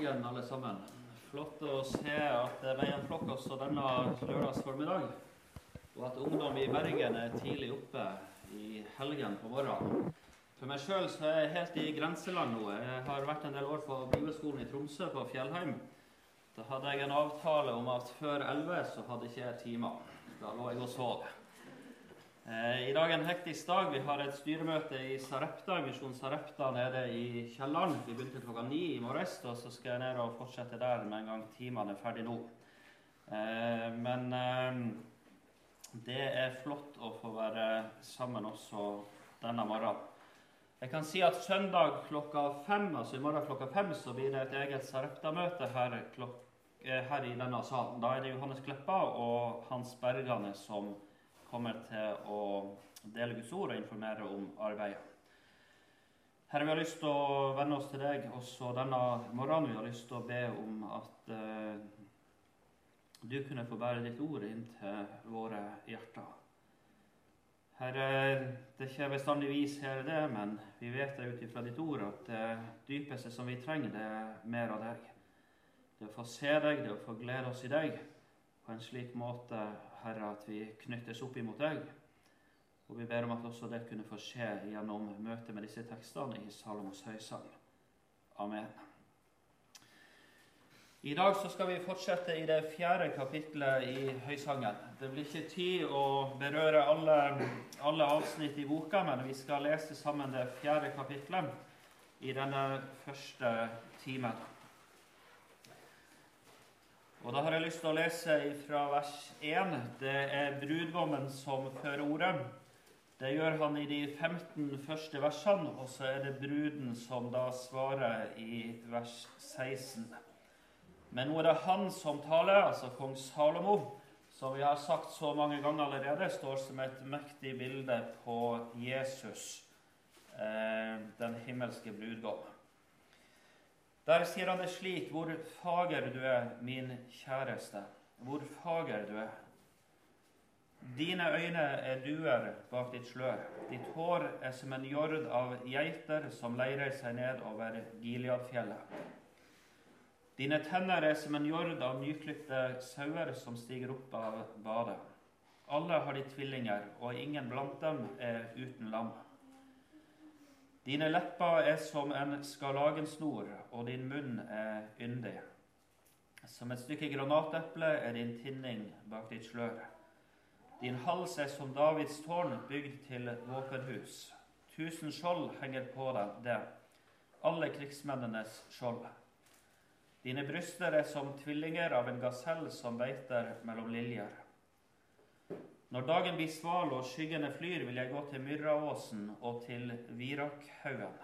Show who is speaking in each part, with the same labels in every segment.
Speaker 1: morgen, alle sammen. Flott å se at det er veien flokk også denne lørdags formiddag. Og at ungdom i Bergen er tidlig oppe i helgen på morgenen. For meg sjøl er jeg helt i grenseland nå. Jeg har vært en del år på bibelskolen i Tromsø, på Fjellheim. Da hadde jeg en avtale om at før 11 så hadde ikke jeg timer. Da lå jeg og sov. Eh, I dag er en hektisk dag. Vi har et styremøte i Sarepta, Misjon Sarepta nede i kjelleren. Vi begynte klokka ni i morges, og så skal jeg ned og fortsette der med en gang timene er ferdig nå. Eh, men eh, det er flott å få være sammen også denne morgenen. Jeg kan si at søndag klokka fem, altså i morgen klokka fem så blir det et eget Sarepta-møte her, her, i denne salen. Da er det Johannes Kleppa og Hans Bergane som kommer til å dele Guds ord og informere om arbeidet. Herre, vi har lyst til å venne oss til deg også denne morgenen. Vi har lyst til å be om at uh, du kunne få bære ditt ord inn til våre hjerter. Herre, det er ikke bestandig vi ser det, men vi vet det ut ifra ditt ord at det dypeste som vi trenger, det er mer av deg. Det å få se deg, det å få glede oss i deg på en slik måte Herre, at vi knyttes opp imot deg. Og vi ber om at også det kunne få skje gjennom møtet med disse tekstene i Salomos høysang. Amen. I dag så skal vi fortsette i det fjerde kapitlet i Høysangen. Det blir ikke tid å berøre alle, alle avsnitt i boka, men vi skal lese sammen det fjerde kapitlet i denne første timen. Og Da har jeg lyst til å lese fra vers 1. Det er brudgommen som fører ordet. Det gjør han i de 15 første versene, og så er det bruden som da svarer i vers 16. Men nå er det han som taler, altså kong Salomo, som vi har sagt så mange ganger allerede, står som et mektig bilde på Jesus, eh, den himmelske brudgom. Der sier han det slik.: Hvor fager du er, min kjæreste, hvor fager du er. Dine øyne er duer bak ditt slør. Ditt hår er som en jord av geiter som leirer seg ned over Gileadfjellet. Dine tenner er som en jord av nyklipte sauer som stiger opp av badet. Alle har de tvillinger, og ingen blant dem er uten lam. Dine lepper er som en skarlagensnor, og din munn er yndig. Som et stykke granateple er din tinning bak ditt slør. Din hals er som Davids tårn, bygd til våpenhus. Tusen skjold henger på det, alle krigsmennenes skjold. Dine bryster er som tvillinger av en gasell som beiter mellom liljer. Når dagen blir sval og skyggene flyr, vil jeg gå til Myrraåsen og til Virakhaugen.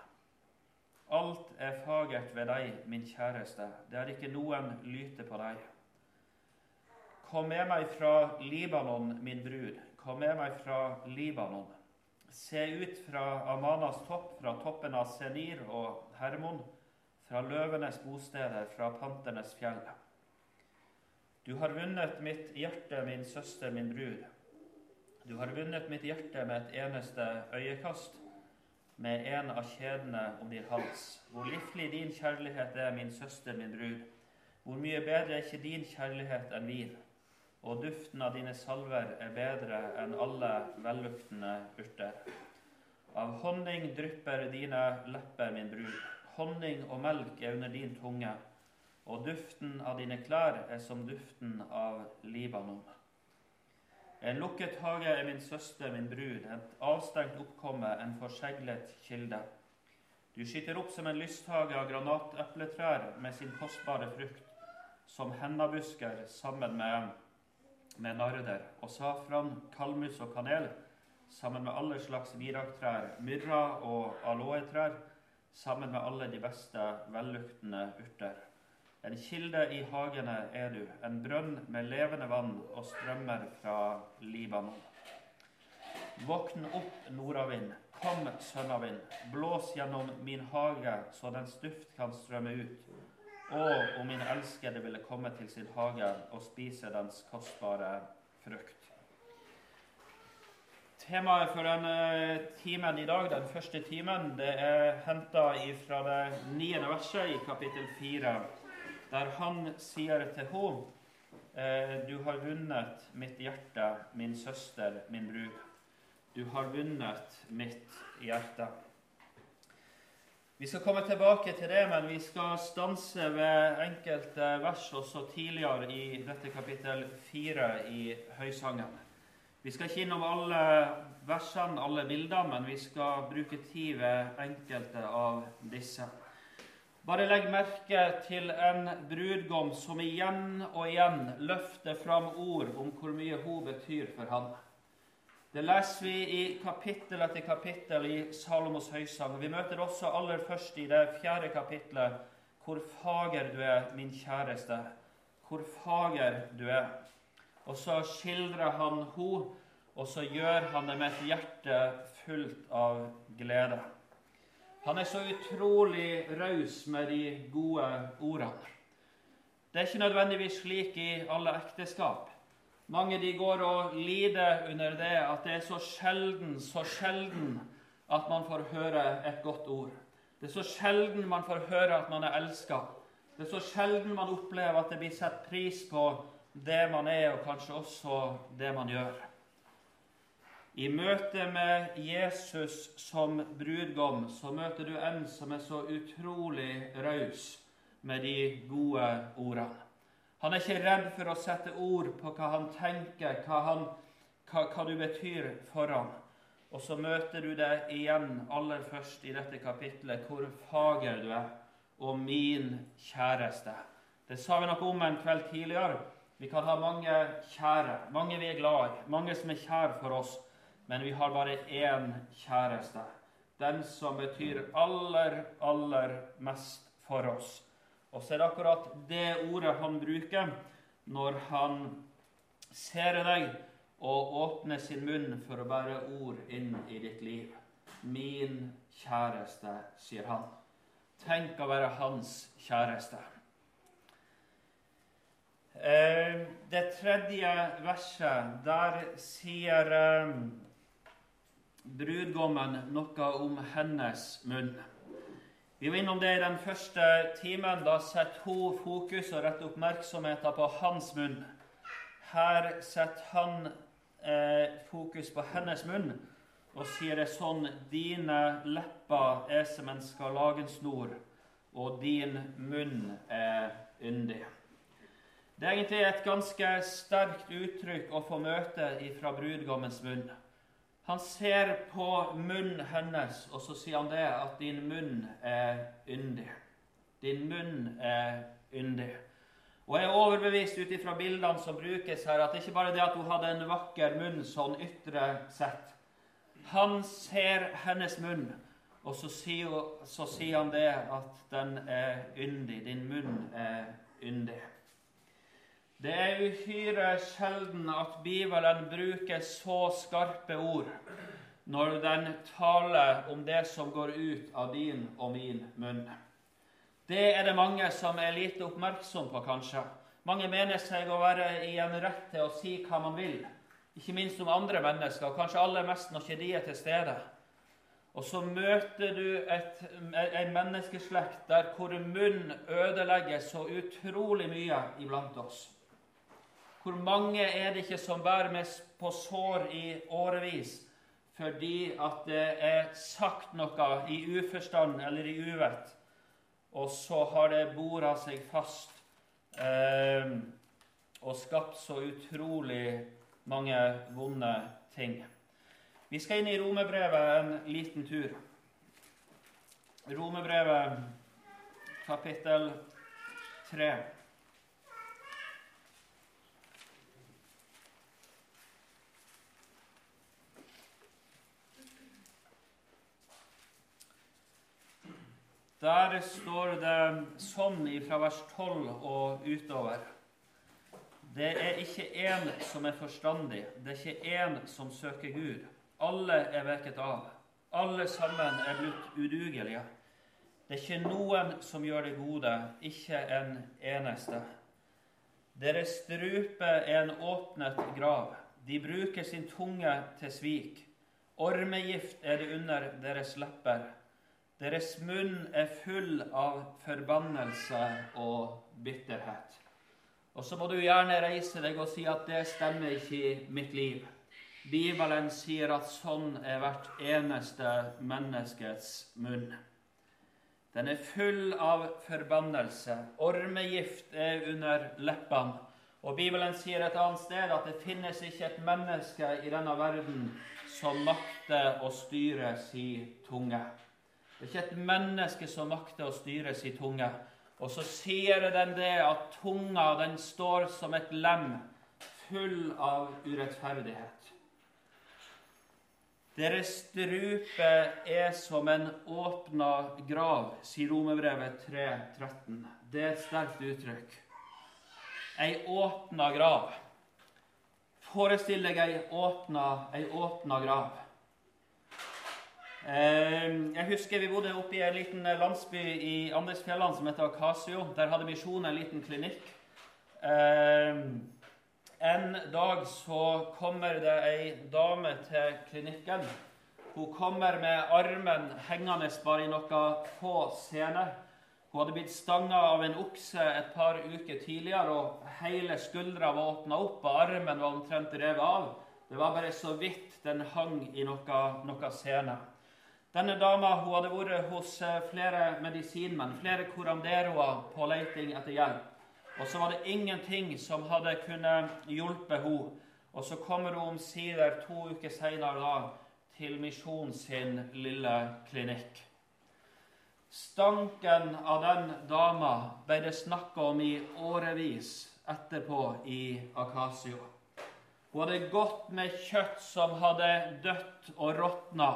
Speaker 1: Alt er fagert ved deg, min kjæreste, det er ikke noen lyte på deg. Kom med meg fra Libanon, min brud, kom med meg fra Libanon. Se ut fra Amanas topp, fra toppen av Senir og Hermon, fra løvenes bosteder, fra panternes fjell. Du har vunnet mitt hjerte, min søster, min brud. Du har vunnet mitt hjerte med et eneste øyekast, med en av kjedene om din hals. Hvor livlig din kjærlighet er, min søster, min brud. Hvor mye bedre er ikke din kjærlighet enn vin? Og duften av dine salver er bedre enn alle velluktende urter. Av honning drypper dine lepper, min brud. Honning og melk er under din tunge. Og duften av dine klær er som duften av Libanon. En lukket hage er min søster, min brud, et avstengt oppkomme, en forseglet kilde. Du skyter opp som en lysthage av granatepletrær med sin kostbare frukt, som hennabusker sammen med, med narder, og safran, kalmus og kanel, sammen med alle slags viraktrær, myrra og aloetrær, sammen med alle de beste velluktende urter. En kilde i hagene er du, en brønn med levende vann og strømmer fra Libanon. Våkn opp, nordavind, kom, sønnavind, blås gjennom min hage så den stuft kan strømme ut. Og om min elskede ville komme til sin hage og spise dens kostbare frukt. Temaet for denne timen i dag, den første timen, det er henta fra det niende verset i kapittel fire, der han sier til henne Du har vunnet mitt hjerte, min søster, min brud. Du har vunnet mitt hjerte. Vi skal komme tilbake til det, men vi skal stanse ved enkelte vers også tidligere i dette kapittel fire i Høysangen. Vi skal ikke innom alle versene, alle bildene, men vi skal bruke tid ved enkelte av disse. Bare legg merke til en brudgom som igjen og igjen løfter fram ord om hvor mye hun betyr for ham. Det leser vi i kapittel etter kapittel i Salomos høysang. Vi møter også aller først i det fjerde kapittelet. Hvor fager du er, min kjæreste. Hvor fager du er. Og så skildrer han henne, og så gjør han det med et hjerte fullt av glede. Han er så utrolig raus med de gode ordene. Det er ikke nødvendigvis slik i alle ekteskap. Mange de går og lider under det at det er så sjelden, så sjelden at man får høre et godt ord. Det er så sjelden man får høre at man er elska. Det er så sjelden man opplever at det blir satt pris på det man er, og kanskje også det man gjør. I møte med Jesus som brudgom så møter du en som er så utrolig raus med de gode ordene. Han er ikke redd for å sette ord på hva han tenker, hva, han, hva, hva du betyr for ham. Og så møter du det igjen aller først i dette kapitlet, hvor fager du er, og min kjæreste. Det sa vi noe om en kveld tidligere. Vi kan ha mange kjære, mange vi er glad i, mange som er kjære for oss. Men vi har bare én kjæreste. Den som betyr aller, aller mest for oss. Og så er det akkurat det ordet han bruker når han ser deg og åpner sin munn for å bære ord inn i ditt liv. Min kjæreste, sier han. Tenk å være hans kjæreste. Eh, det tredje verset, der sier eh, brudgommen noe om hennes munn. Vi var innom det i den første timen. Da setter hun fokus og retter oppmerksomheten på hans munn. Her setter han eh, fokus på hennes munn og sier det sånn Dine lepper er som en skarlagensnor, og din munn er yndig. Det er egentlig et ganske sterkt uttrykk å få møte fra brudgommens munn. Han ser på munnen hennes, og så sier han det at 'din munn er yndig'. Din munn er yndig. Og Jeg er overbevist ut ifra bildene som brukes her, at det ikke bare det at hun hadde en vakker munn sånn ytre sett. Han ser hennes munn, og så sier, så sier han det at den er yndig. Din munn er yndig. Det er uhyre sjelden at Bibelen bruker så skarpe ord når den taler om det som går ut av din og min munn. Det er det mange som er lite oppmerksom på, kanskje. Mange mener seg å være i en rett til å si hva man vil, ikke minst om andre mennesker, og kanskje aller mest når ikke de er til stede. Og så møter du en menneskeslekt der hvor munn ødelegger så utrolig mye iblant oss. Hvor mange er det ikke som bærer med på sår i årevis fordi at det er sagt noe i uforstand eller i uvett, og så har det bora seg fast eh, og skapt så utrolig mange vonde ting. Vi skal inn i Romebrevet en liten tur. Romebrevet kapittel 3. Der står det sånn fra vers 12 og utover. Det er ikke én som er forstandig, det er ikke én som søker Gud. Alle er veket av. Alle sammen er blitt udugelige. Det er ikke noen som gjør det gode, ikke en eneste. Deres strupe er en åpnet grav. De bruker sin tunge til svik. Ormegift er det under deres lepper. Deres munn er full av forbannelse og bitterhet. Og så må du gjerne reise deg og si at det stemmer ikke i mitt liv. Bibelen sier at sånn er hvert eneste menneskets munn. Den er full av forbannelse. Ormegift er under leppene. Og Bibelen sier et annet sted at det finnes ikke et menneske i denne verden som makter å styre sin tunge. Det er ikke et menneske som makter å styre sin tunge. Og så sier den det at tunga den står som et lem full av urettferdighet. Deres strupe er som en åpna grav, sier Romerbrevet 3,13. Det er et sterkt uttrykk. Ei åpna grav. Forestill deg ei åpna, ei åpna grav. Ehm, jeg husker vi bodde oppe i en liten landsby i Andesfjellene som heter Akasio. Der hadde misjonen en liten klinikk. Ehm, en dag så kommer det ei dame til klinikken. Hun kommer med armen hengende bare i noen få scener. Hun hadde blitt stanga av en okse et par uker tidligere, og hele skuldra var åpna opp, og armen var omtrent revet av. Det var bare så vidt den hang i noen noe scener. Denne dama hun hadde vært hos eh, flere medisinmenn, flere koranderoer, på leiting etter hjelp. Og så var det ingenting som hadde kunnet hjelpe henne. Og så kommer hun omsider to uker seinere til Misjon sin lille klinikk. Stanken av den dama ble det snakka om i årevis etterpå i Akasio. Hun hadde gått med kjøtt som hadde dødt og råtna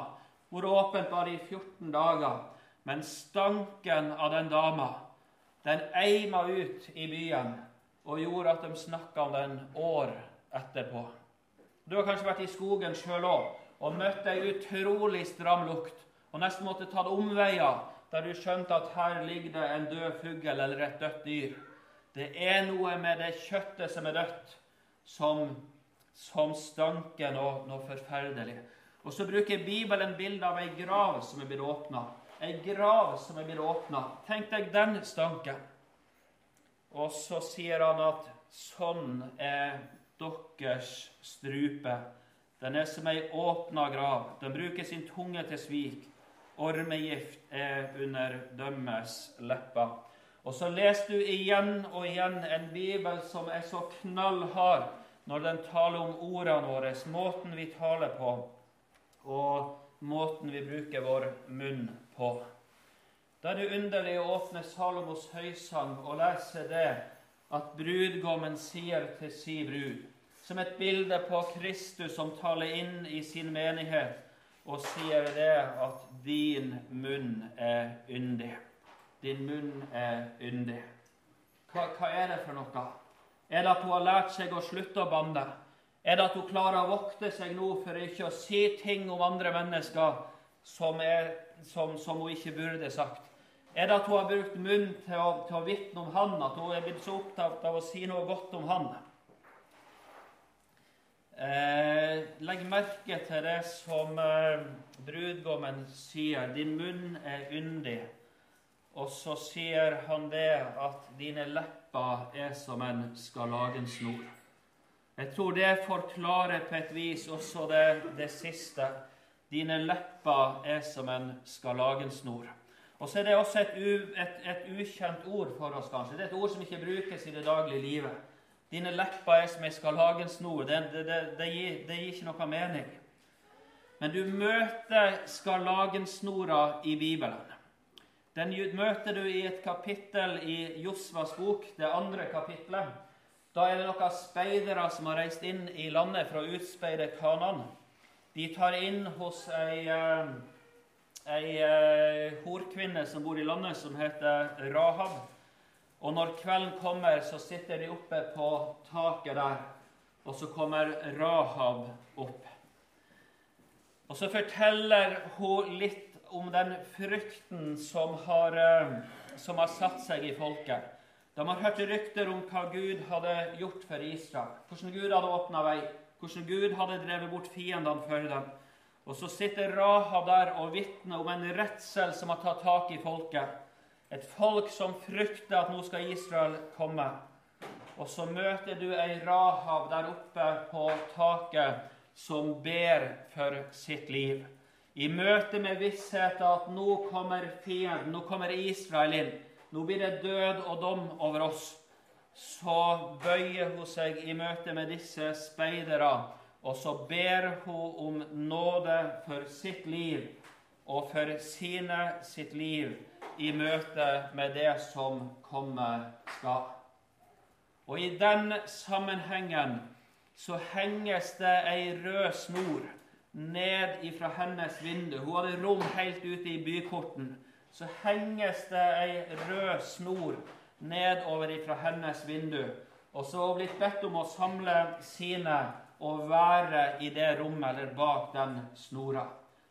Speaker 1: vært åpent bare i 14 dager. Men stanken av den dama, den eima ut i byen og gjorde at de snakka om den år etterpå. Du har kanskje vært i skogen sjøl òg og møtt ei utrolig stram lukt og nesten måtte ta omveier der du skjønte at her ligger det en død fugl eller et dødt dyr. Det er noe med det kjøttet som er dødt, som, som stanker noe, noe forferdelig. Og så bruker Bibelen bilde av ei grav som er blitt åpna. Ei grav som er blitt åpna. Tenk deg den stanken. Og så sier han at sånn er deres strupe. Den er som ei åpna grav. Den bruker sin tunge til svik. Ormegift er under dømmes lepper. Og så leser du igjen og igjen en bibel som er så knallhard når den taler om ordene våre, måten vi taler på og måten vi bruker vår munn på. Da er det underlig å åpne Salomos høysang og lese det at brudgommen sier til si brud, som et bilde på Kristus som taler inn i sin menighet, og sier det at din munn er yndig. Din munn er yndig. Hva, hva er det for noe? Er det at hun har lært seg å slutte å banne? Er det at hun klarer å vokte seg nå for ikke å si ting om andre mennesker som, er, som, som hun ikke burde sagt? Er det at hun har brukt munn til å, til å vitne om han, at hun er blitt så opptatt av å si noe godt om han? Eh, legg merke til det som eh, brudgommen sier. Din munn er yndig. Og så sier han det at dine lepper er som en skarlagensnor. Jeg tror det forklarer på et vis også det, det siste. Dine lepper er som en skarlagensnor. Og så er det også et, u, et, et, ukjent ord for oss, kanskje. Det er et ord som ikke brukes i det daglige livet. Dine lepper er som en skarlagensnor. Det, det, det, gir, det gir ikke noe mening. Men du møter skarlagensnora i Bibelen. Den møter du i et kapittel i Josvas bok, det andre kapittelet. Da er det noen speidere som har reist inn i landet for å utspeide Kanan. De tar inn hos ei, eh, ei eh, horkvinne som bor i landet, som heter Rahab. Og når kvelden kommer, så sitter de oppe på taket der, og så kommer Rahab opp. Og så forteller hun litt om den frykten som har, eh, som har satt seg i folket. De har hørt rykter om hva Gud hadde gjort for Israel, hvordan Gud hadde åpna vei, hvordan Gud hadde drevet bort fiendene for dem. Og så sitter Rahab der og vitner om en redsel som har tatt tak i folket. Et folk som frykter at nå skal Israel komme. Og så møter du ei Rahab der oppe på taket som ber for sitt liv. I møte med vissheten at nå kommer fienden, nå kommer Israel inn, nå blir det død og dom over oss, så bøyer hun seg i møte med disse speidere og så ber hun om nåde for sitt liv og for sine sitt liv i møte med det som kommer skal. Og i den sammenhengen så henges det ei rød snor ned ifra hennes vindu. Hun hadde rom helt ute i byporten. Så henges det ei rød snor nedover ifra hennes vindu. Og så blitt bedt om å samle sine og være i det rommet eller bak den snora.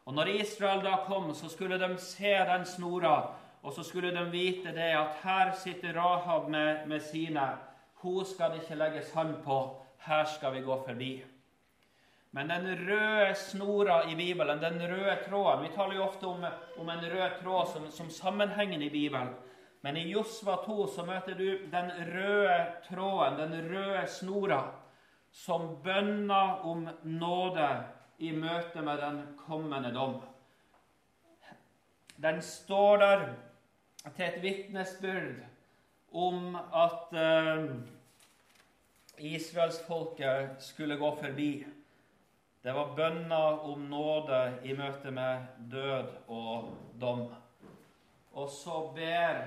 Speaker 1: Og Når Israel da kom, så skulle de se den snora, og så skulle de vite det at her sitter Rahab med, med sine. Hun skal det ikke legges hånd på. Her skal vi gå forbi. Men den røde snora i Bibelen, den røde tråden Vi taler jo ofte om, om en rød tråd som, som sammenhengen i Bibelen. Men i Josva 2 så møter du den røde tråden, den røde snora som bønner om nåde i møte med den kommende dom. Den står der til et vitnesbyrd om at eh, israelsfolket skulle gå forbi. Det var bønner om nåde i møte med død og dom. Og så ber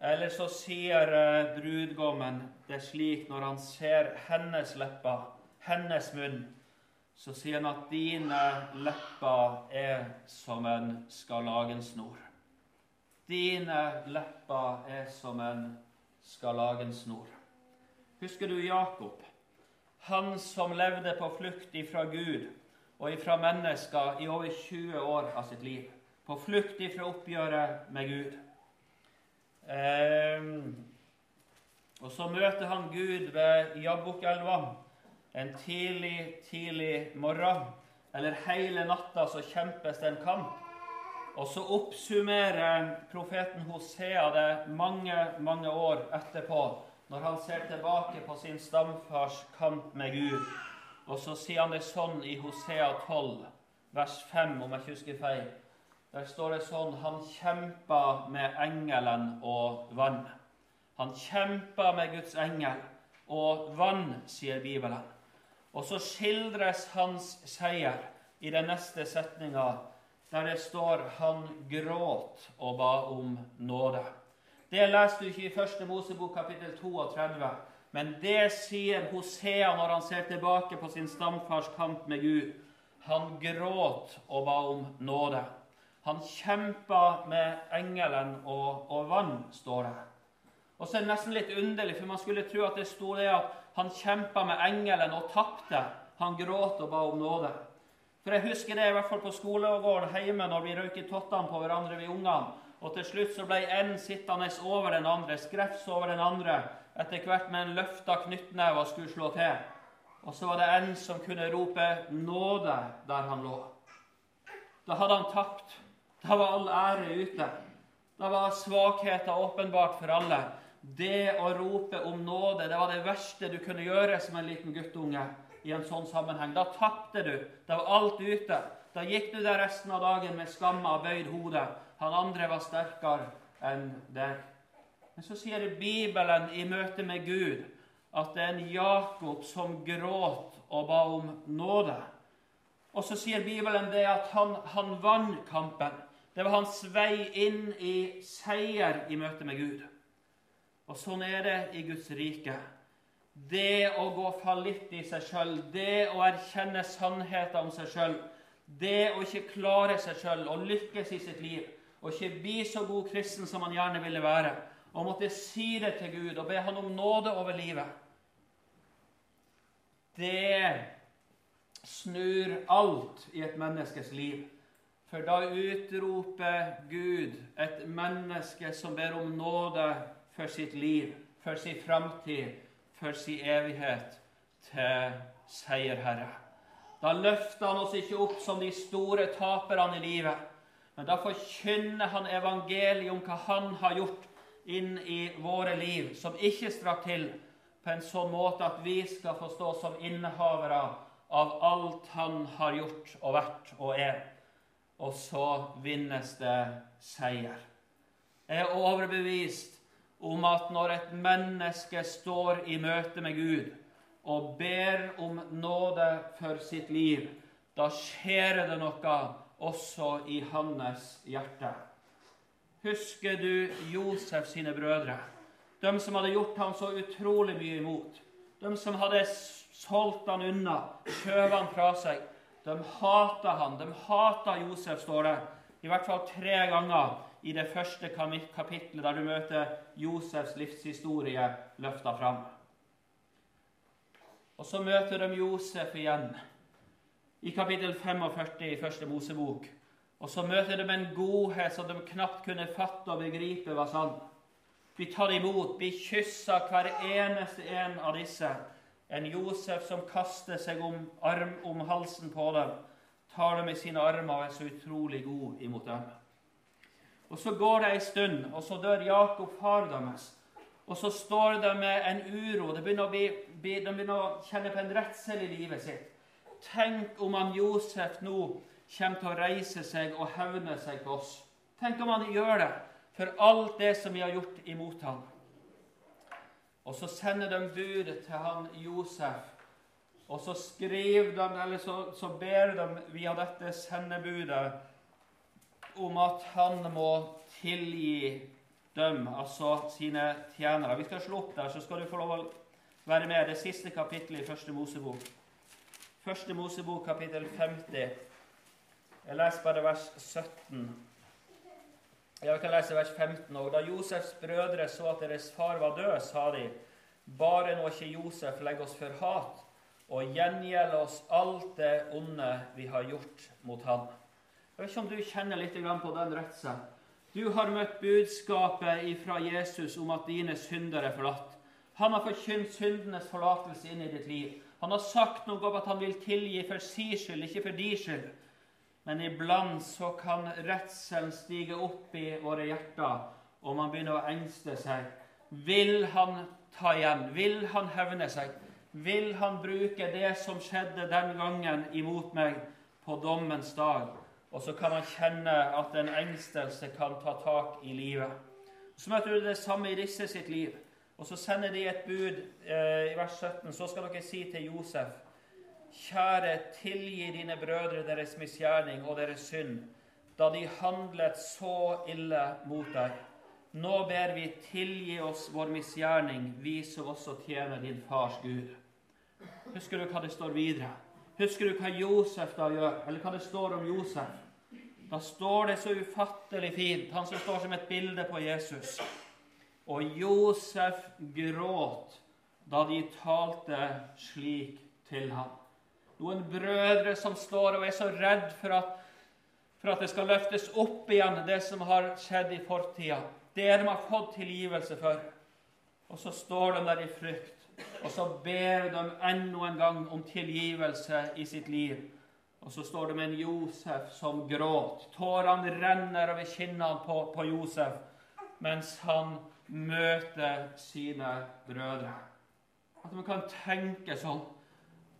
Speaker 1: eller så sier eh, brudgommen det slik når han ser hennes lepper, hennes munn, så sier han at dine lepper er som en skarlagensnor. Dine lepper er som en skarlagensnor. Husker du Jakob? Han som levde på flukt ifra Gud og ifra mennesker i over 20 år av sitt liv. På flukt ifra oppgjøret med Gud. Ehm, og så møter han Gud ved Jabbukelva en tidlig, tidlig morgen. Eller hele natta så kjempes det en kamp. Og så oppsummerer profeten Hosea det mange, mange år etterpå, når han ser tilbake på sin stamfars kamp med Gud. Og så sier han det sånn i Hosea 12, vers 5, om jeg ikke husker feil. Der står det sånn Han kjempa med engelen og vann. Han kjempa med Guds engel og vann, sier Bibelen. Og så skildres hans seier i den neste setninga, der det står 'Han gråt og ba om nåde'. Det leste du ikke i første Mosebok kapittel 32, men det sier Hosea når han ser tilbake på sin stamfars kamp med Gud. Han gråt og ba om nåde. Han kjempa med engelen og, og, vann, står det. Og så er det nesten litt underlig, for man skulle tro at det sto det at han kjempa med engelen og tapte. Han gråt og ba om nåde. For jeg husker det i hvert fall på skolegården hjemme når vi røyker tottene på hverandre, vi ungene. Og til slutt så ble en sittende over den andre, skrefs over den andre, etter hvert med en løfta knyttneve og skulle slå til. Og så var det en som kunne rope 'nåde' der han lå. Da hadde han tapt. Da var all ære ute. Da var svakheten åpenbart for alle. Det å rope om nåde det var det verste du kunne gjøre som en liten guttunge. i en sånn sammenheng. Da tapte du. Da var alt ute. Da gikk du der resten av dagen med skamma og bøyd hode. Han andre var sterkere enn deg. Men så sier Bibelen i møte med Gud at det er en Jakob som gråt og ba om nåde. Og så sier Bibelen det at han, han vant kampen. Det var hans vei inn i seier i møte med Gud. Og sånn er det i Guds rike. Det å gå fallitt i seg sjøl, det å erkjenne sannheten om seg sjøl, det å ikke klare seg sjøl og lykkes i sitt liv, og ikke bli så god kristen som man gjerne ville være, og måtte si det til Gud og be Han om nåde over livet Det snur alt i et menneskes liv. For da utroper Gud et menneske som ber om nåde for sitt liv, for sin framtid, for sin evighet, til seierherre. Da løfter han oss ikke opp som de store taperne i livet, men da forkynner han evangeliet om hva han har gjort inn i våre liv, som ikke strakk til på en sånn måte at vi skal forstå som innehavere av alt han har gjort og vært og er. Og så vinnes det seier. Jeg er overbevist om at når et menneske står i møte med Gud og ber om nåde for sitt liv, da skjer det noe også i hans hjerte. Husker du Josef sine brødre? De som hadde gjort ham så utrolig mye imot. De som hadde solgt han unna, skjøvet han fra seg. De hata han. De hata Josef, står det. I hvert fall tre ganger i det første kapitlet, der du møter Josefs livshistorie løfta fram. Og så møter de Josef igjen i kapittel 45 i første Mosebok. Og så møter de en godhet som de knapt kunne fatte og begripe var sann. Vi tar imot, bli kyssa hver eneste en av disse. En Josef som kaster seg om, arm, om halsen på dem, tar dem i sine armer og er så utrolig god imot dem. Og Så går det ei stund, og så dør Jakob, far deres. Og så står de med en uro. De begynner å, bli, de begynner å kjenne på en redsel i livet sitt. Tenk om han Josef nå kommer til å reise seg og hevne seg på oss. Tenk om han gjør det for alt det som vi har gjort imot ham. Og så sender de budet til han Josef. Og så skriver de, eller så, så ber de via dette sendebudet om at han må tilgi dem, altså sine tjenere. Vi skal slå opp der, så skal du få lov å være med. Det siste kapittelet i Første Mosebok. Første Mosebok, kapittel 50. Jeg leser bare vers 17. Ja, vi kan lese vers 15 òg. Da Josefs brødre så at deres far var død, sa de:" Bare nå ikke Josef legger oss for hat og gjengjelder oss alt det onde vi har gjort mot ham. Jeg vet ikke om du kjenner litt på den redselen. Du har møtt budskapet fra Jesus om at dine synder er forlatt. Han har forkynt syndenes forlatelse inn i ditt liv. Han har sagt noe om at han vil tilgi for si skyld, ikke for di skyld. Men iblant så kan redselen stige opp i våre hjerter, og man begynner å engste seg. Vil han ta igjen? Vil han hevne seg? Vil han bruke det som skjedde den gangen imot meg, på dommens dag? Og så kan man kjenne at en engstelse kan ta tak i livet. Så møter du det samme i disse sitt liv. Og så sender de et bud eh, i vers 17. Så skal dere si til Josef Kjære, tilgi dine brødre deres misgjerning og deres synd, da de handlet så ille mot deg. Nå ber vi tilgi oss vår misgjerning, vi som også tjener din fars Gud. Husker du hva det står videre? Husker du hva Josef da gjør, eller hva det står om Josef? Da står det så ufattelig fint, han som står som et bilde på Jesus. Og Josef gråt da de talte slik til ham noen brødre som står og er så redd for at, for at det skal løftes opp igjen, det som har skjedd i fortida. Det de har fått tilgivelse for. Og så står de der i frykt, og så ber de enda en gang om tilgivelse i sitt liv. Og så står det med en Josef som gråt. Tårene renner over kinnene på, på Josef mens han møter sine brødre. At man kan tenke sånn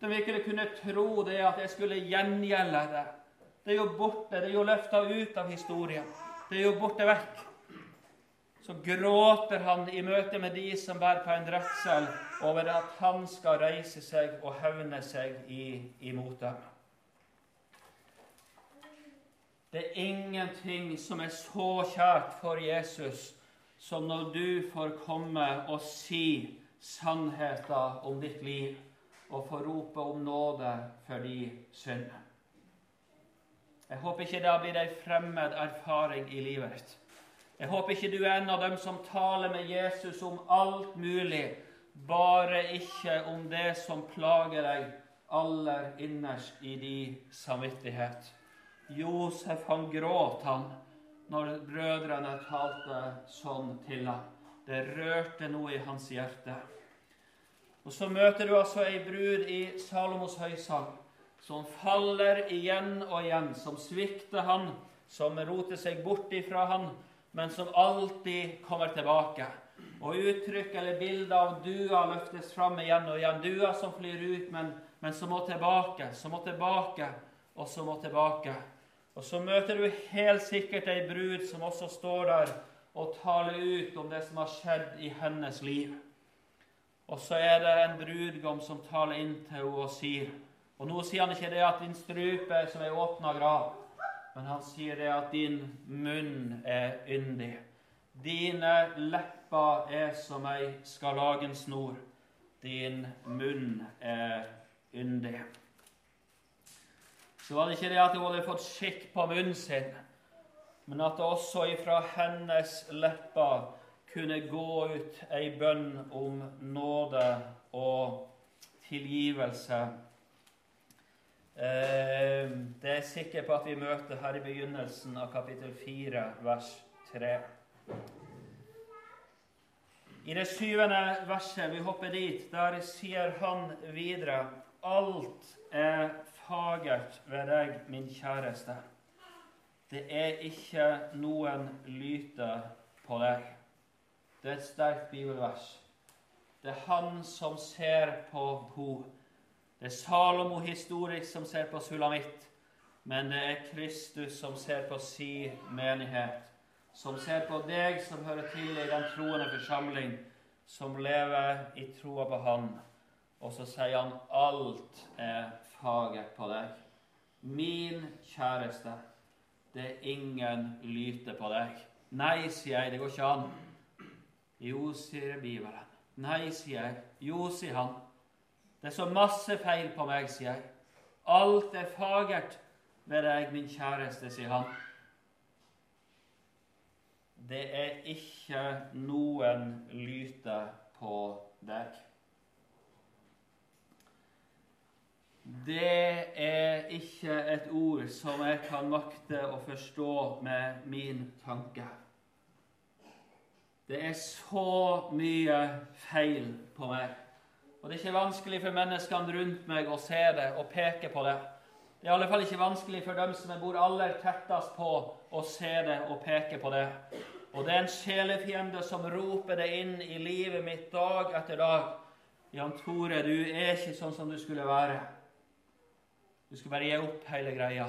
Speaker 1: At man ikke kunne tro det at jeg skulle gjengjelde det. Det er jo borte, det er jo løfta ut av historien. Det er jo borte vekk. Så gråter han i møte med de som bærer på en redsel over at han skal reise seg og hevne seg imot dem. Det er ingenting som er så kjært for Jesus som når du får komme og si sannheten om ditt liv og få rope om nåde for de syndene. Jeg håper ikke det blir ei fremmed erfaring i livet ditt. Jeg håper ikke du er en av dem som taler med Jesus om alt mulig, bare ikke om det som plager deg aller innerst i din samvittighet. Josef han gråt, han, når brødrene talte sånn til ham. Det rørte noe i hans hjerte. Og så møter du altså ei brud i Salomos høysang som faller igjen og igjen, som svikter han, som roter seg bort ifra han, men som alltid kommer tilbake. Og uttrykk eller bilder av dua løftes fram igjen og igjen. Dua som flyr ut, men, men som må tilbake, som må tilbake, og som må tilbake. Og så møter du helt sikkert ei brud som også står der og taler ut om det som har skjedd i hennes liv. Og så er det en brudgom som taler inn til henne og sier Og nå sier han ikke det at din strupe er som ei åpna grav, men han sier det at din munn er yndig. Dine lepper er som ei skarlagensnor. Din munn er yndig. Så var det ikke det at hun hadde fått skikk på munnen sin, men at det også ifra hennes lepper kunne gå ut ei bønn om nåde og tilgivelse. Eh, det er jeg sikker på at vi møter her i begynnelsen av kapittel 4, vers 3. I det syvende verset, vi hopper dit, der sier han videre Alt er fagert ved deg, min kjæreste. Det er ikke noen lyte på deg. Det er et sterkt bibelvers. Det er han som ser på henne. Det er Salomo historisk som ser på Sulamitt, men det er Kristus som ser på si menighet. Som ser på deg som hører til i den troende forsamling, som lever i troa på Han. Og så sier han alt er fagert på deg. Min kjæreste, det er ingen lyte på deg. Nei, sier jeg, det går ikke an. Jo, sier Bibelen. Nei, sier jeg. Jo, sier han. Det er så masse feil på meg, sier jeg. Alt er fagert ved deg, min kjæreste, sier han. Det er ikke noen lyte på deg. Det er ikke et ord som jeg kan makte å forstå med min tanke. Det er så mye feil på meg. Og det er ikke vanskelig for menneskene rundt meg å se det og peke på det. Det er i alle fall ikke vanskelig for dem som jeg bor aller tettest på, å se det og peke på det. Og det er en sjelefiende som roper det inn i livet mitt dag etter dag. Jan Tore, du er ikke sånn som du skulle være. Du skal bare gi opp hele greia.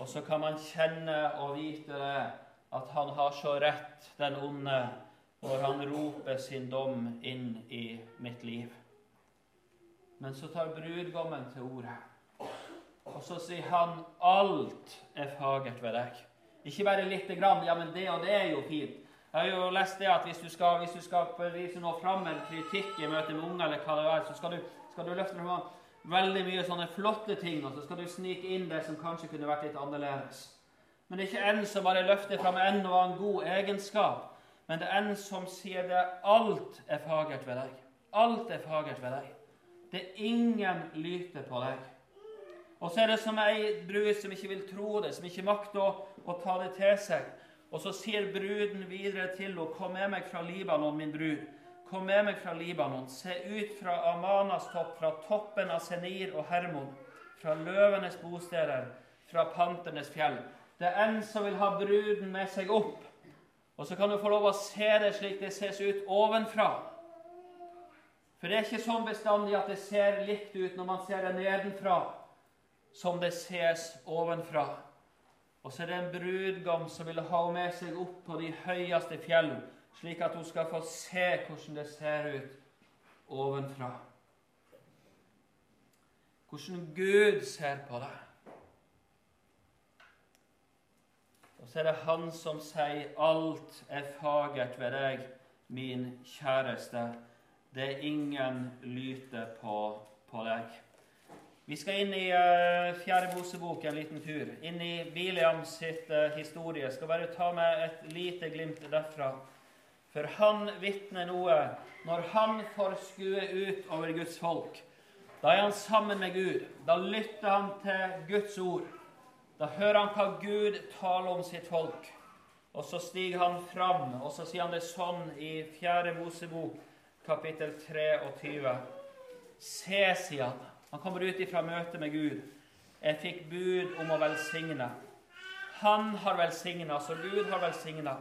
Speaker 1: Og så kan man kjenne og vite det at han har så rett, den onde, når han roper sin dom inn i mitt liv. Men så tar brudgommen til ordet. og så sier han alt er fagert ved deg. Ikke bare lite grann. Ja, men det og det er jo fint. Jeg har jo lest det at hvis du skal, hvis du skal noe fram en kritikk i møte med unge, eller hva det er, så skal du, skal du løfte fram veldig mye sånne flotte ting, og så skal du snike inn det som kanskje kunne vært litt annerledes. Men det er ikke en som bare løfter fram en og annen god egenskap, men det er en som sier det alt er fagert ved deg. Alt er fagert ved deg. Det er ingen lyte på deg. Og så er det som ei brud som ikke vil tro det, som ikke makter å, å ta det til seg. Og så sier bruden videre til henne, 'Kom med meg fra Libanon, min brud.' Kom med meg fra Libanon. Se ut fra Amanas topp, fra toppen av Senir og Hermon, fra løvenes bosteder, fra panternes fjell. Det er en som vil ha bruden med seg opp. Og så kan du få lov å se det slik det ses ut ovenfra. For det er ikke sånn bestandig at det ser likt ut når man ser det nedenfra, som det ses ovenfra. Og så er det en brudgom som vil ha med seg opp på de høyeste fjell, slik at hun skal få se hvordan det ser ut ovenfra. Hvordan Gud ser på det. Og så er det han som sier, 'Alt er fagert ved deg, min kjæreste'. Det er ingen lyte på, på deg. Vi skal inn i uh, Fjerde Mosebok en liten tur. Inn i Biliams sitt uh, historie. Skal bare ta med et lite glimt derfra. For han vitner noe når han får skue ut over Guds folk. Da er han sammen med Gud. Da lytter han til Guds ord. Da hører han hva Gud taler om sitt folk. Og så stiger han fram, og så sier han det sånn i 4. Mosebok, kapittel 23. Se, sier han, Han kommer ut ifra møtet med Gud. Jeg fikk bud om å velsigne. Han har velsigna, så Gud har velsigna.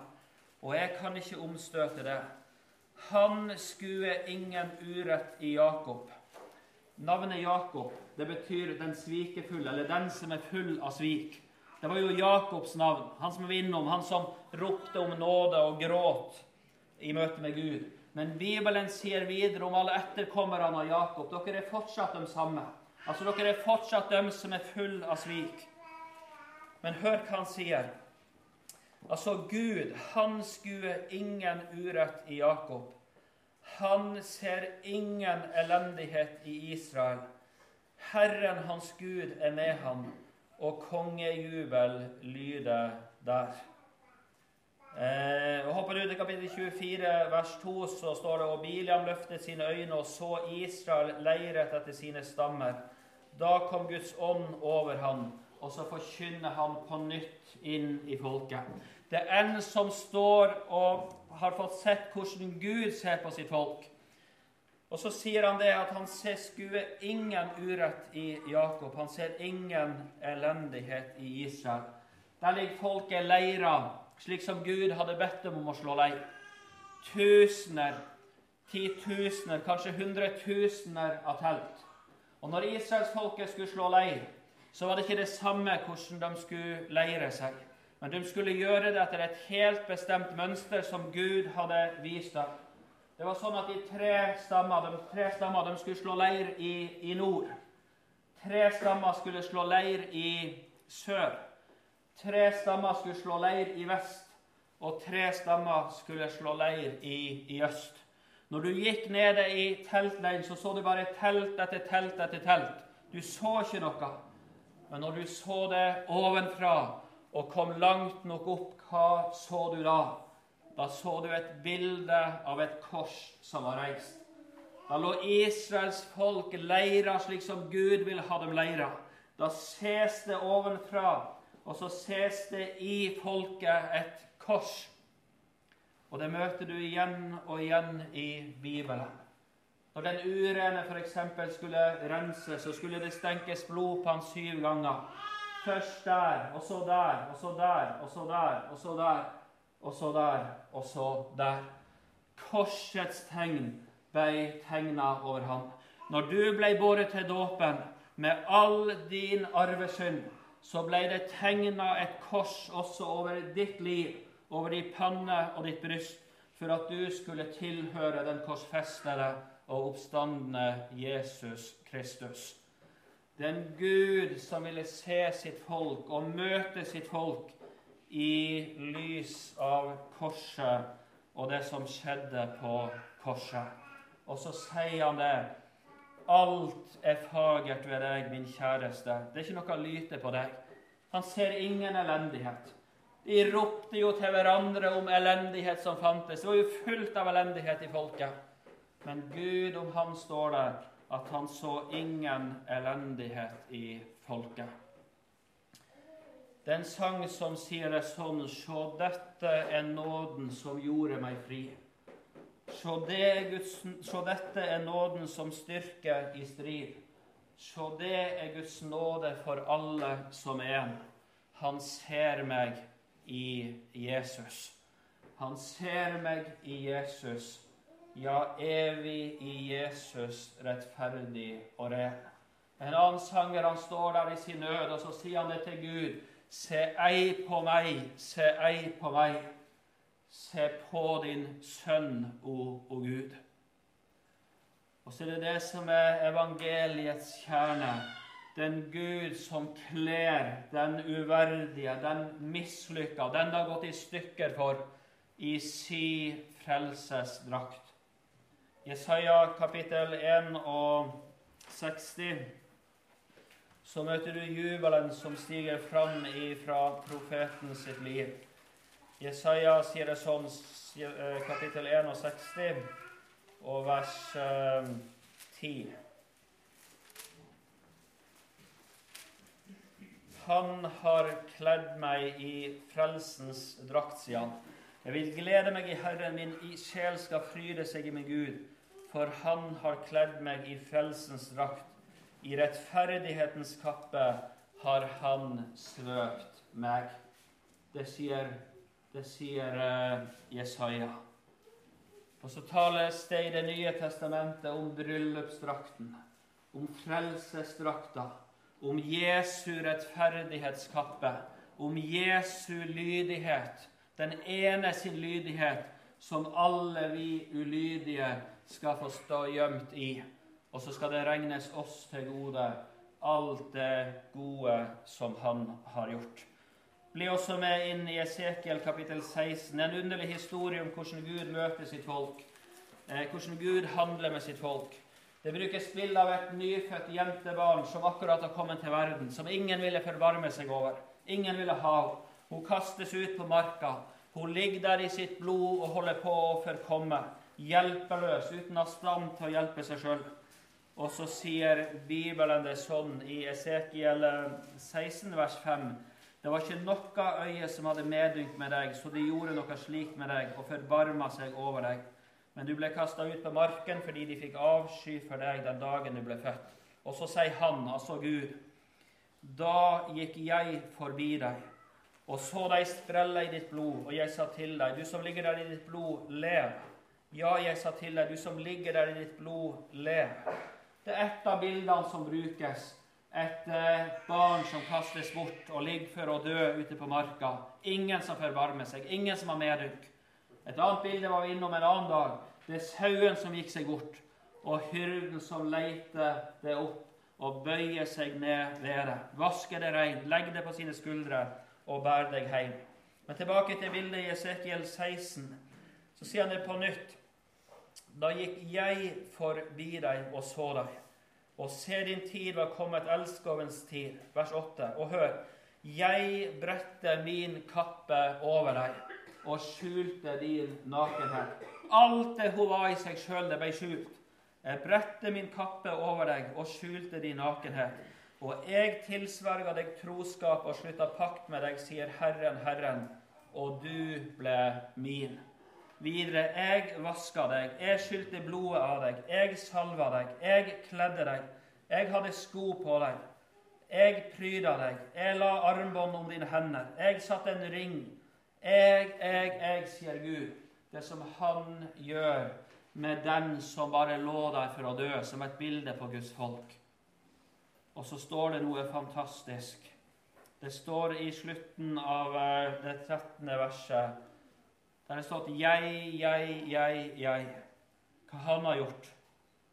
Speaker 1: Og jeg kan ikke omstøte det. Han skuer ingen urett i Jakob. Navnet Jakob det betyr 'den svikefulle', eller 'den som er full av svik'. Det var jo Jakobs navn, han som var innom, han som ropte om nåde og gråt i møte med Gud. Men Bibelen sier videre om alle etterkommerne av Jakob dere er fortsatt de samme. Altså, Dere er fortsatt dem som er full av svik. Men hør hva han sier. Altså, Gud, han skuer ingen urett i Jakob. Han ser ingen elendighet i Israel. Herren hans Gud er med ham, og kongejubel lyder der. Eh, Hopper ut i kapittel 24, vers 2, så står det og Biliam løftet sine øyne og så Israel leiret etter sine stammer. Da kom Guds ånd over ham, og så forkynner han på nytt inn i folket. Det er en som står og har fått sett hvordan Gud ser på sitt folk. Og så sier han det at han ser skue ingen urett i Jakob. Han ser ingen elendighet i Israel. Der ligger folket leira, slik som Gud hadde bedt dem om å slå leir. Tusener, titusener, kanskje hundretusener av telt. Og når israelsfolket skulle slå leir, så var det ikke det samme hvordan de skulle leire seg. Men de skulle gjøre det etter et helt bestemt mønster som Gud hadde vist dem. Det var sånn at de tre stammer de, tre stammer, de skulle slå leir i, i, nord. Tre stammer skulle slå leir i sør. Tre stammer skulle slå leir i vest. Og tre stammer skulle slå leir i, i øst. Når du gikk nede i teltleiren, så så du bare telt etter telt etter telt. Du så ikke noe. Men når du så det ovenfra og kom langt nok opp, hva så du da? Da så du et bilde av et kors som var reist. Da lå Israels folk leira slik som Gud vil ha dem leira. Da ses det ovenfra, og så ses det i folket et kors. Og det møter du igjen og igjen i Bibelen. Når den urene f.eks. skulle rense, så skulle det stenkes blod på han syv ganger. Først der, og så der, og så der, og så der, og så der og så der, og så der. Korsets tegn ble tegna over ham. Når du ble båret til dåpen med all din arvesynd, så ble det tegna et kors også over ditt liv, over din panne og ditt bryst, for at du skulle tilhøre den korsfestede og oppstandende Jesus Kristus. Den Gud som ville se sitt folk og møte sitt folk i lys av korset og det som skjedde på korset. Og så sier han det. Alt er fagert ved deg, min kjæreste. Det er ikke noe lyte på deg. Han ser ingen elendighet. De ropte jo til hverandre om elendighet som fantes. Det var jo fullt av elendighet i folket. Men Gud om han står der at han så ingen elendighet i folket. Det er sang som sier det sånn Sjå, dette er nåden som gjorde meg fri. Sjå, det Guds, sjå, dette er nåden som styrker i strid. Sjå, det er Guds nåde for alle som en. Han ser meg i Jesus. Han ser meg i Jesus. Ja, evig i Jesus, rettferdig og ren. En annen sanger han står der i sin nød, og så sier han det til Gud. Se ei på meg, se ei på meg. Se på din sønn, o, o Gud. Og så er det det som er evangeliets kjerne. Den Gud som kler den uverdige, den mislykka, den det har gått i stykker for, i si frelsesdrakt. Jesaja kapittel 1 og 60 så møter du jubelen som stiger fram fra profeten sitt liv. Jesaja sier det sånn, eh, kapittel 61 og vers 10. Eh, han har kledd meg i frelsens drakt, sier han. Jeg vil glede meg i Herren, min sjel skal fryde seg i min Gud, for han har kledd meg i frelsens drakt I rettferdighetens kappe har han svøpt meg. Det sier, det sier uh, Jesaja. Og så tales det i Det nye testamentet om bryllupsdrakten, om frelsesdrakta, om Jesu rettferdighetskappe, om Jesu lydighet, den ene sin lydighet som alle vi ulydige skal få stå gjemt i. Og så skal det regnes oss til gode alt det gode som han har gjort. Bli også med inn i Esekiel kapittel 16, en underlig historie om hvordan Gud møter sitt folk. Eh, hvordan Gud handler med sitt folk. Det brukes bilde av et nyfødt jentebarn som akkurat har kommet til verden, som ingen ville forvarme seg over. Ingen ville ha henne. Hun kastes ut på marka. Hun ligger der i sitt blod og holder på å forkomme, hjelpeløs, uten å til å hjelpe seg sjøl. Og så sier Bibelen det sånn i Esekiel 16, vers 5. Det var ikke noe øye som hadde medynk med deg, så de gjorde noe slikt med deg og forbarma seg over deg. Men du ble kasta ut på marken fordi de fikk avsky for deg den dagen du ble født. Og så sier han, altså Gud, da gikk jeg forbi deg og så deg sprelle i ditt blod, og jeg sa til deg, du som ligger der i ditt blod, lev. Ja, jeg sa til deg, du som ligger der i ditt blod, lev. Det er et av bildene som brukes. Et eh, barn som kastes bort og ligger for å dø ute på marka. Ingen som forvarmer seg, ingen som har medrykk. Et annet bilde var vi innom en annen dag. Det er sauen som gikk seg bort, og hyrden som leiter det opp og bøyer seg ned ved det. Vasker det rein, legger det på sine skuldre og bærer deg hjem. Men tilbake til bildet i Esekiel 16. Så sier han det på nytt. Da gikk jeg forbi deg og så deg. Og se, din tid var kommet, elskovens tid. Vers 8. Og hør. Jeg bredte min kappe over deg og skjulte din nakenhet. Alt det hun var i seg sjøl, det ble skjult. Jeg bredte min kappe over deg og skjulte din nakenhet. Og jeg tilsverga deg troskap og slutta pakt med deg, sier Herren, Herren, og du ble min. Videre, jeg vaska deg, jeg skylte blodet av deg, jeg salva deg, jeg kledde deg, jeg hadde sko på deg, jeg pryda deg, jeg la armbånd om dine hender, jeg satte en ring. Jeg, jeg, jeg, sier Gud, det som Han gjør med den som bare lå der for å dø, som et bilde på Guds folk. Og så står det noe fantastisk. Det står i slutten av eh, det 13. verset der det stått 'jeg, jeg, jeg, jeg'. Hva han har gjort,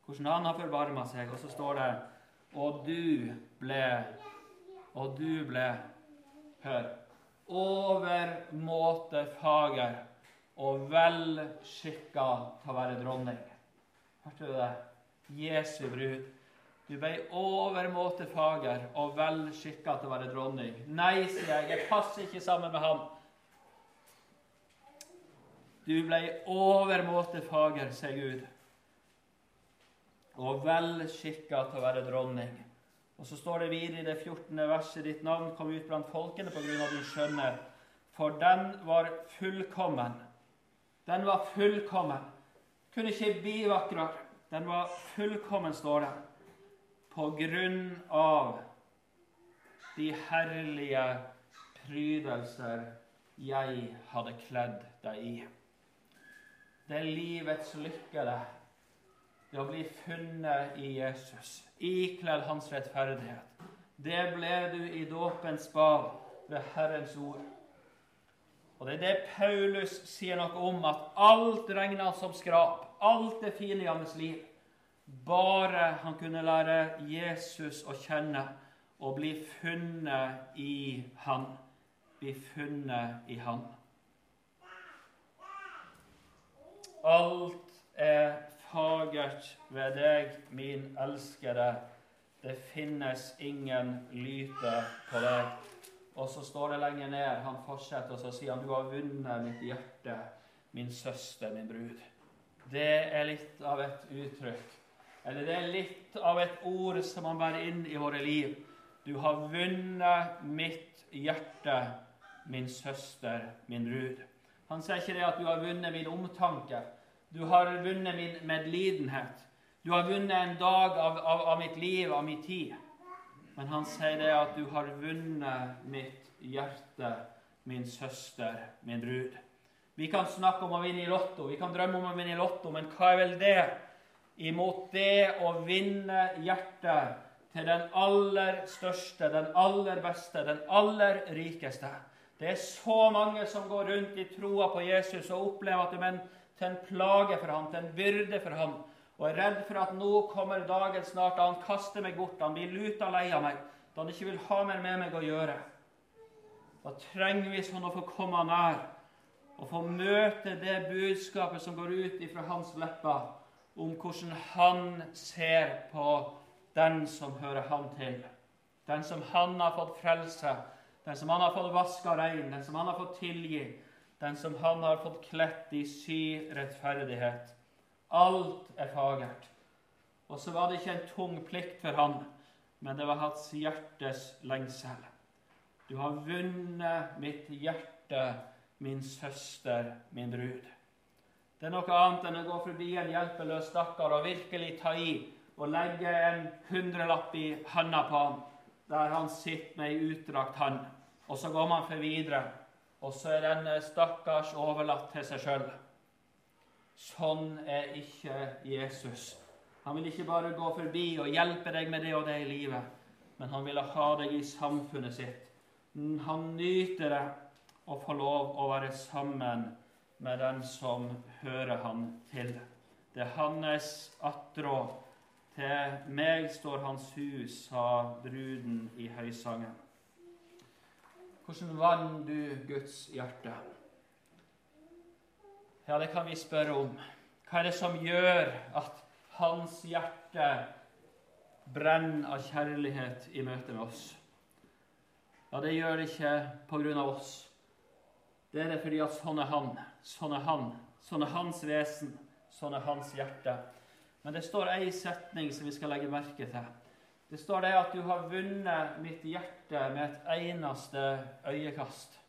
Speaker 1: hvordan han har forbarma seg. Og så står det 'Og du ble Og du ble Hør. Overmåte fager og vel til å være dronning. Hørte du det? Jesu brud. Du ble overmåte fager og vel til å være dronning. Nei, sier jeg, jeg passer ikke sammen med ham. Du ble overmåte fager, sier Gud, og vel skikka til å være dronning. Og så står det videre i det 14. verset ditt navn kom ut blant folkene på grunn av din skjønne, for den var fullkommen. Den var fullkommen. Kunne ikke bli vakrere. Den var fullkommen, står det, på grunn av de herlige prydelser jeg hadde kledd deg i. Det er livets lykke, det. Det å bli funnet i Jesus, ikledd hans rettferdighet. Det ble du i dåpens bad ved Herrens ord. Og Det er det Paulus sier noe om, at alt regna som skrap, alt det fine i hans liv. Bare han kunne lære Jesus å kjenne og bli funnet i Han. Bli funnet i Han. Alt er fagert ved deg, min elskede. Det finnes ingen lyte på deg. Og så står det lenger ned, han fortsetter, og så sier han, du har vunnet mitt hjerte, min søster, min brud. Det er litt av et uttrykk, eller det er litt av et ord som man bærer inn i våre liv. Du har vunnet mitt hjerte, min søster, min brud. Han sier ikke det at du har vunnet min omtanke. Du har vunnet min medlidenhet. Du har vunnet en dag av, av, av mitt liv, av min tid. Men han sier det at du har vunnet mitt hjerte, min søster, min brud. Vi kan snakke om å vinne i Lotto, vi kan drømme om å vinne i Lotto, men hva er vel det imot det å vinne hjertet til den aller største, den aller beste, den aller rikeste? Det er så mange som går rundt i troa på Jesus og opplever at de er til en plage for ham, til en byrde for ham, og er redd for at nå kommer dagen snart da han kaster meg bort, han blir luta lei av meg, da han ikke vil ha mer med meg å gjøre. Da trenger vi sånn å få komme nær og få møte det budskapet som går ut ifra hans lepper, om hvordan han ser på den som hører han til, den som han har fått frelse, den som han har fått vaska rein, den som han har fått tilgi, den som han har fått kledd i sy rettferdighet. Alt er fagert. Og så var det ikke en tung plikt for han, men det var hans hjertes lengsel. Du har vunnet mitt hjerte, min søster, min brud. Det er noe annet enn å gå forbi en hjelpeløs stakkar og virkelig ta i og legge en hundrelapp i handa på ham, der han sitter med ei utdrakt hand. Og så går man for videre, og så er denne stakkars overlatt til seg sjøl. Sånn er ikke Jesus. Han vil ikke bare gå forbi og hjelpe deg med det og det i livet, men han ville ha deg i samfunnet sitt. Han nyter det å få lov å være sammen med den som hører han til. Det er hans attråd. Til meg står hans hus, sa bruden i høysangen. Hvordan vant du Guds hjerte? Ja, det kan vi spørre om. Hva er det som gjør at hans hjerte brenner av kjærlighet i møte med oss? Ja, det gjør det ikke på grunn av oss. Det er det fordi at sånn er han. Sånn er han. Sånn er hans vesen. Sånn er hans hjerte. Men det står ei setning som vi skal legge merke til. Det står det at du har vunnet mitt hjerte med et eneste øyekast.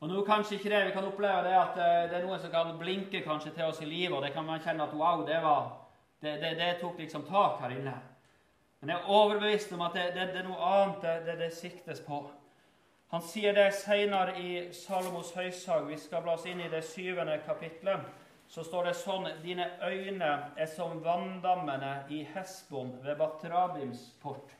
Speaker 1: Og nå kanskje ikke det, Vi kan oppleve det at eh, det er noen som kan blinke kanskje til oss i livet, og det kan man kjenne at wow, det, var, det, det, det tok liksom tak her inne. Men jeg er overbevist om at det, er noe annet det, det, siktes på. Han sier det senere i Salomos høysag. Vi skal bla oss inn i det syvende kapitlet. Så står det sånn Dine øyne er som vanndammene i Hesbon ved Batrabims port.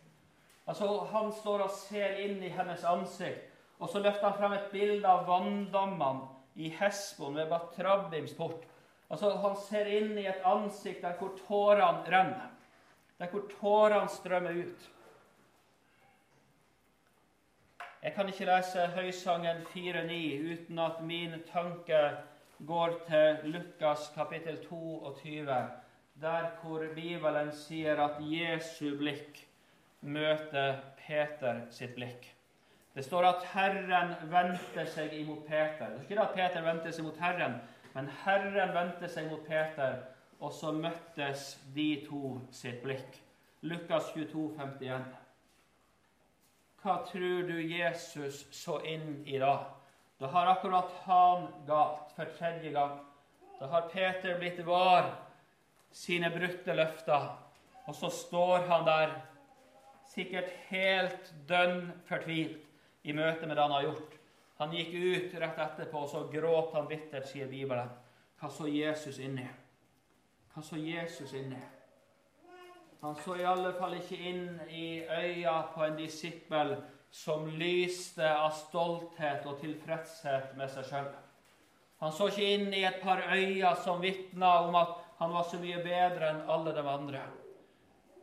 Speaker 1: Altså, Han står og ser inn i hennes ansikt. Og så løfter han frem et bilde av vanndammene i Hesbon ved Batrabims port. Altså, Han ser inn i et ansikt der hvor tårene renner, der hvor tårene strømmer ut. Jeg kan ikke lese Høysangen 4.9 uten at min tanke går til Lukas kapittel 22, der hvor Bibelen sier at Jesu blikk møter Peter sitt blikk. Det står at Herren vendte seg imot Peter. Det er ikke at Peter vendte seg mot Herren, men Herren vendte seg mot Peter, og så møttes de to sitt blikk. Lukas 22, 51. Hva tror du Jesus så inn i da? Da har akkurat han galt for tredje gang. Da har Peter blitt var sine brutte løfter, og så står han der, sikkert helt dønn fortvilt i møte med det han har gjort. Han gikk ut rett etterpå, og så gråt han bittert, sier Bibelen. Hva så Jesus inni? Hva så Jesus inni? Han så i alle fall ikke inn i øya på en disippel som lyste av stolthet og tilfredshet med seg sjøl. Han så ikke inn i et par øyne som vitna om at han var så mye bedre enn alle de andre.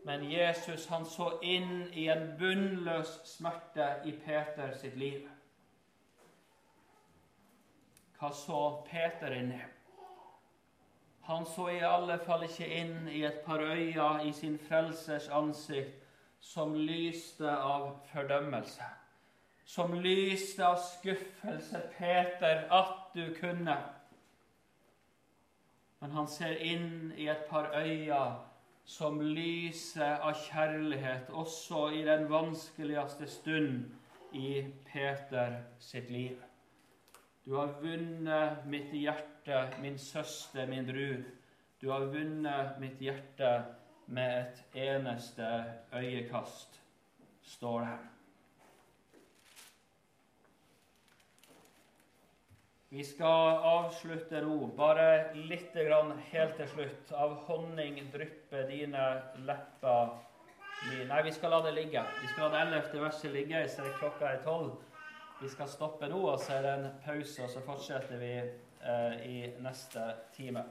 Speaker 1: Men Jesus han så inn i en bunnløs smerte i Peter sitt liv. Hva så Peter inn i? Han så i alle fall ikke inn i et par øyne i sin frelsers ansikt som lyste av fordømmelse. Som lyste av skuffelse. Peter, at du kunne. Men han ser inn i et par øyne som lyser av kjærlighet også i den vanskeligste stund i Peter sitt liv. Du har vunnet mitt hjerte, min søster, min brud. Du har vunnet mitt hjerte med et eneste øyekast, står det. Vi skal avslutte ro. bare litt grann helt til slutt. Av honning drypper dine lepper mine. Nei, vi skal la det ligge. Vi skal la det ellevte verset ligge, Jeg ser klokka er tolv. Vi skal stoppe nå, og så er det en pause, og så fortsetter vi eh, i neste time.